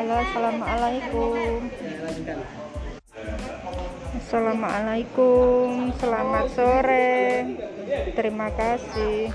Halo, assalamualaikum. Assalamualaikum, selamat sore. Terima kasih.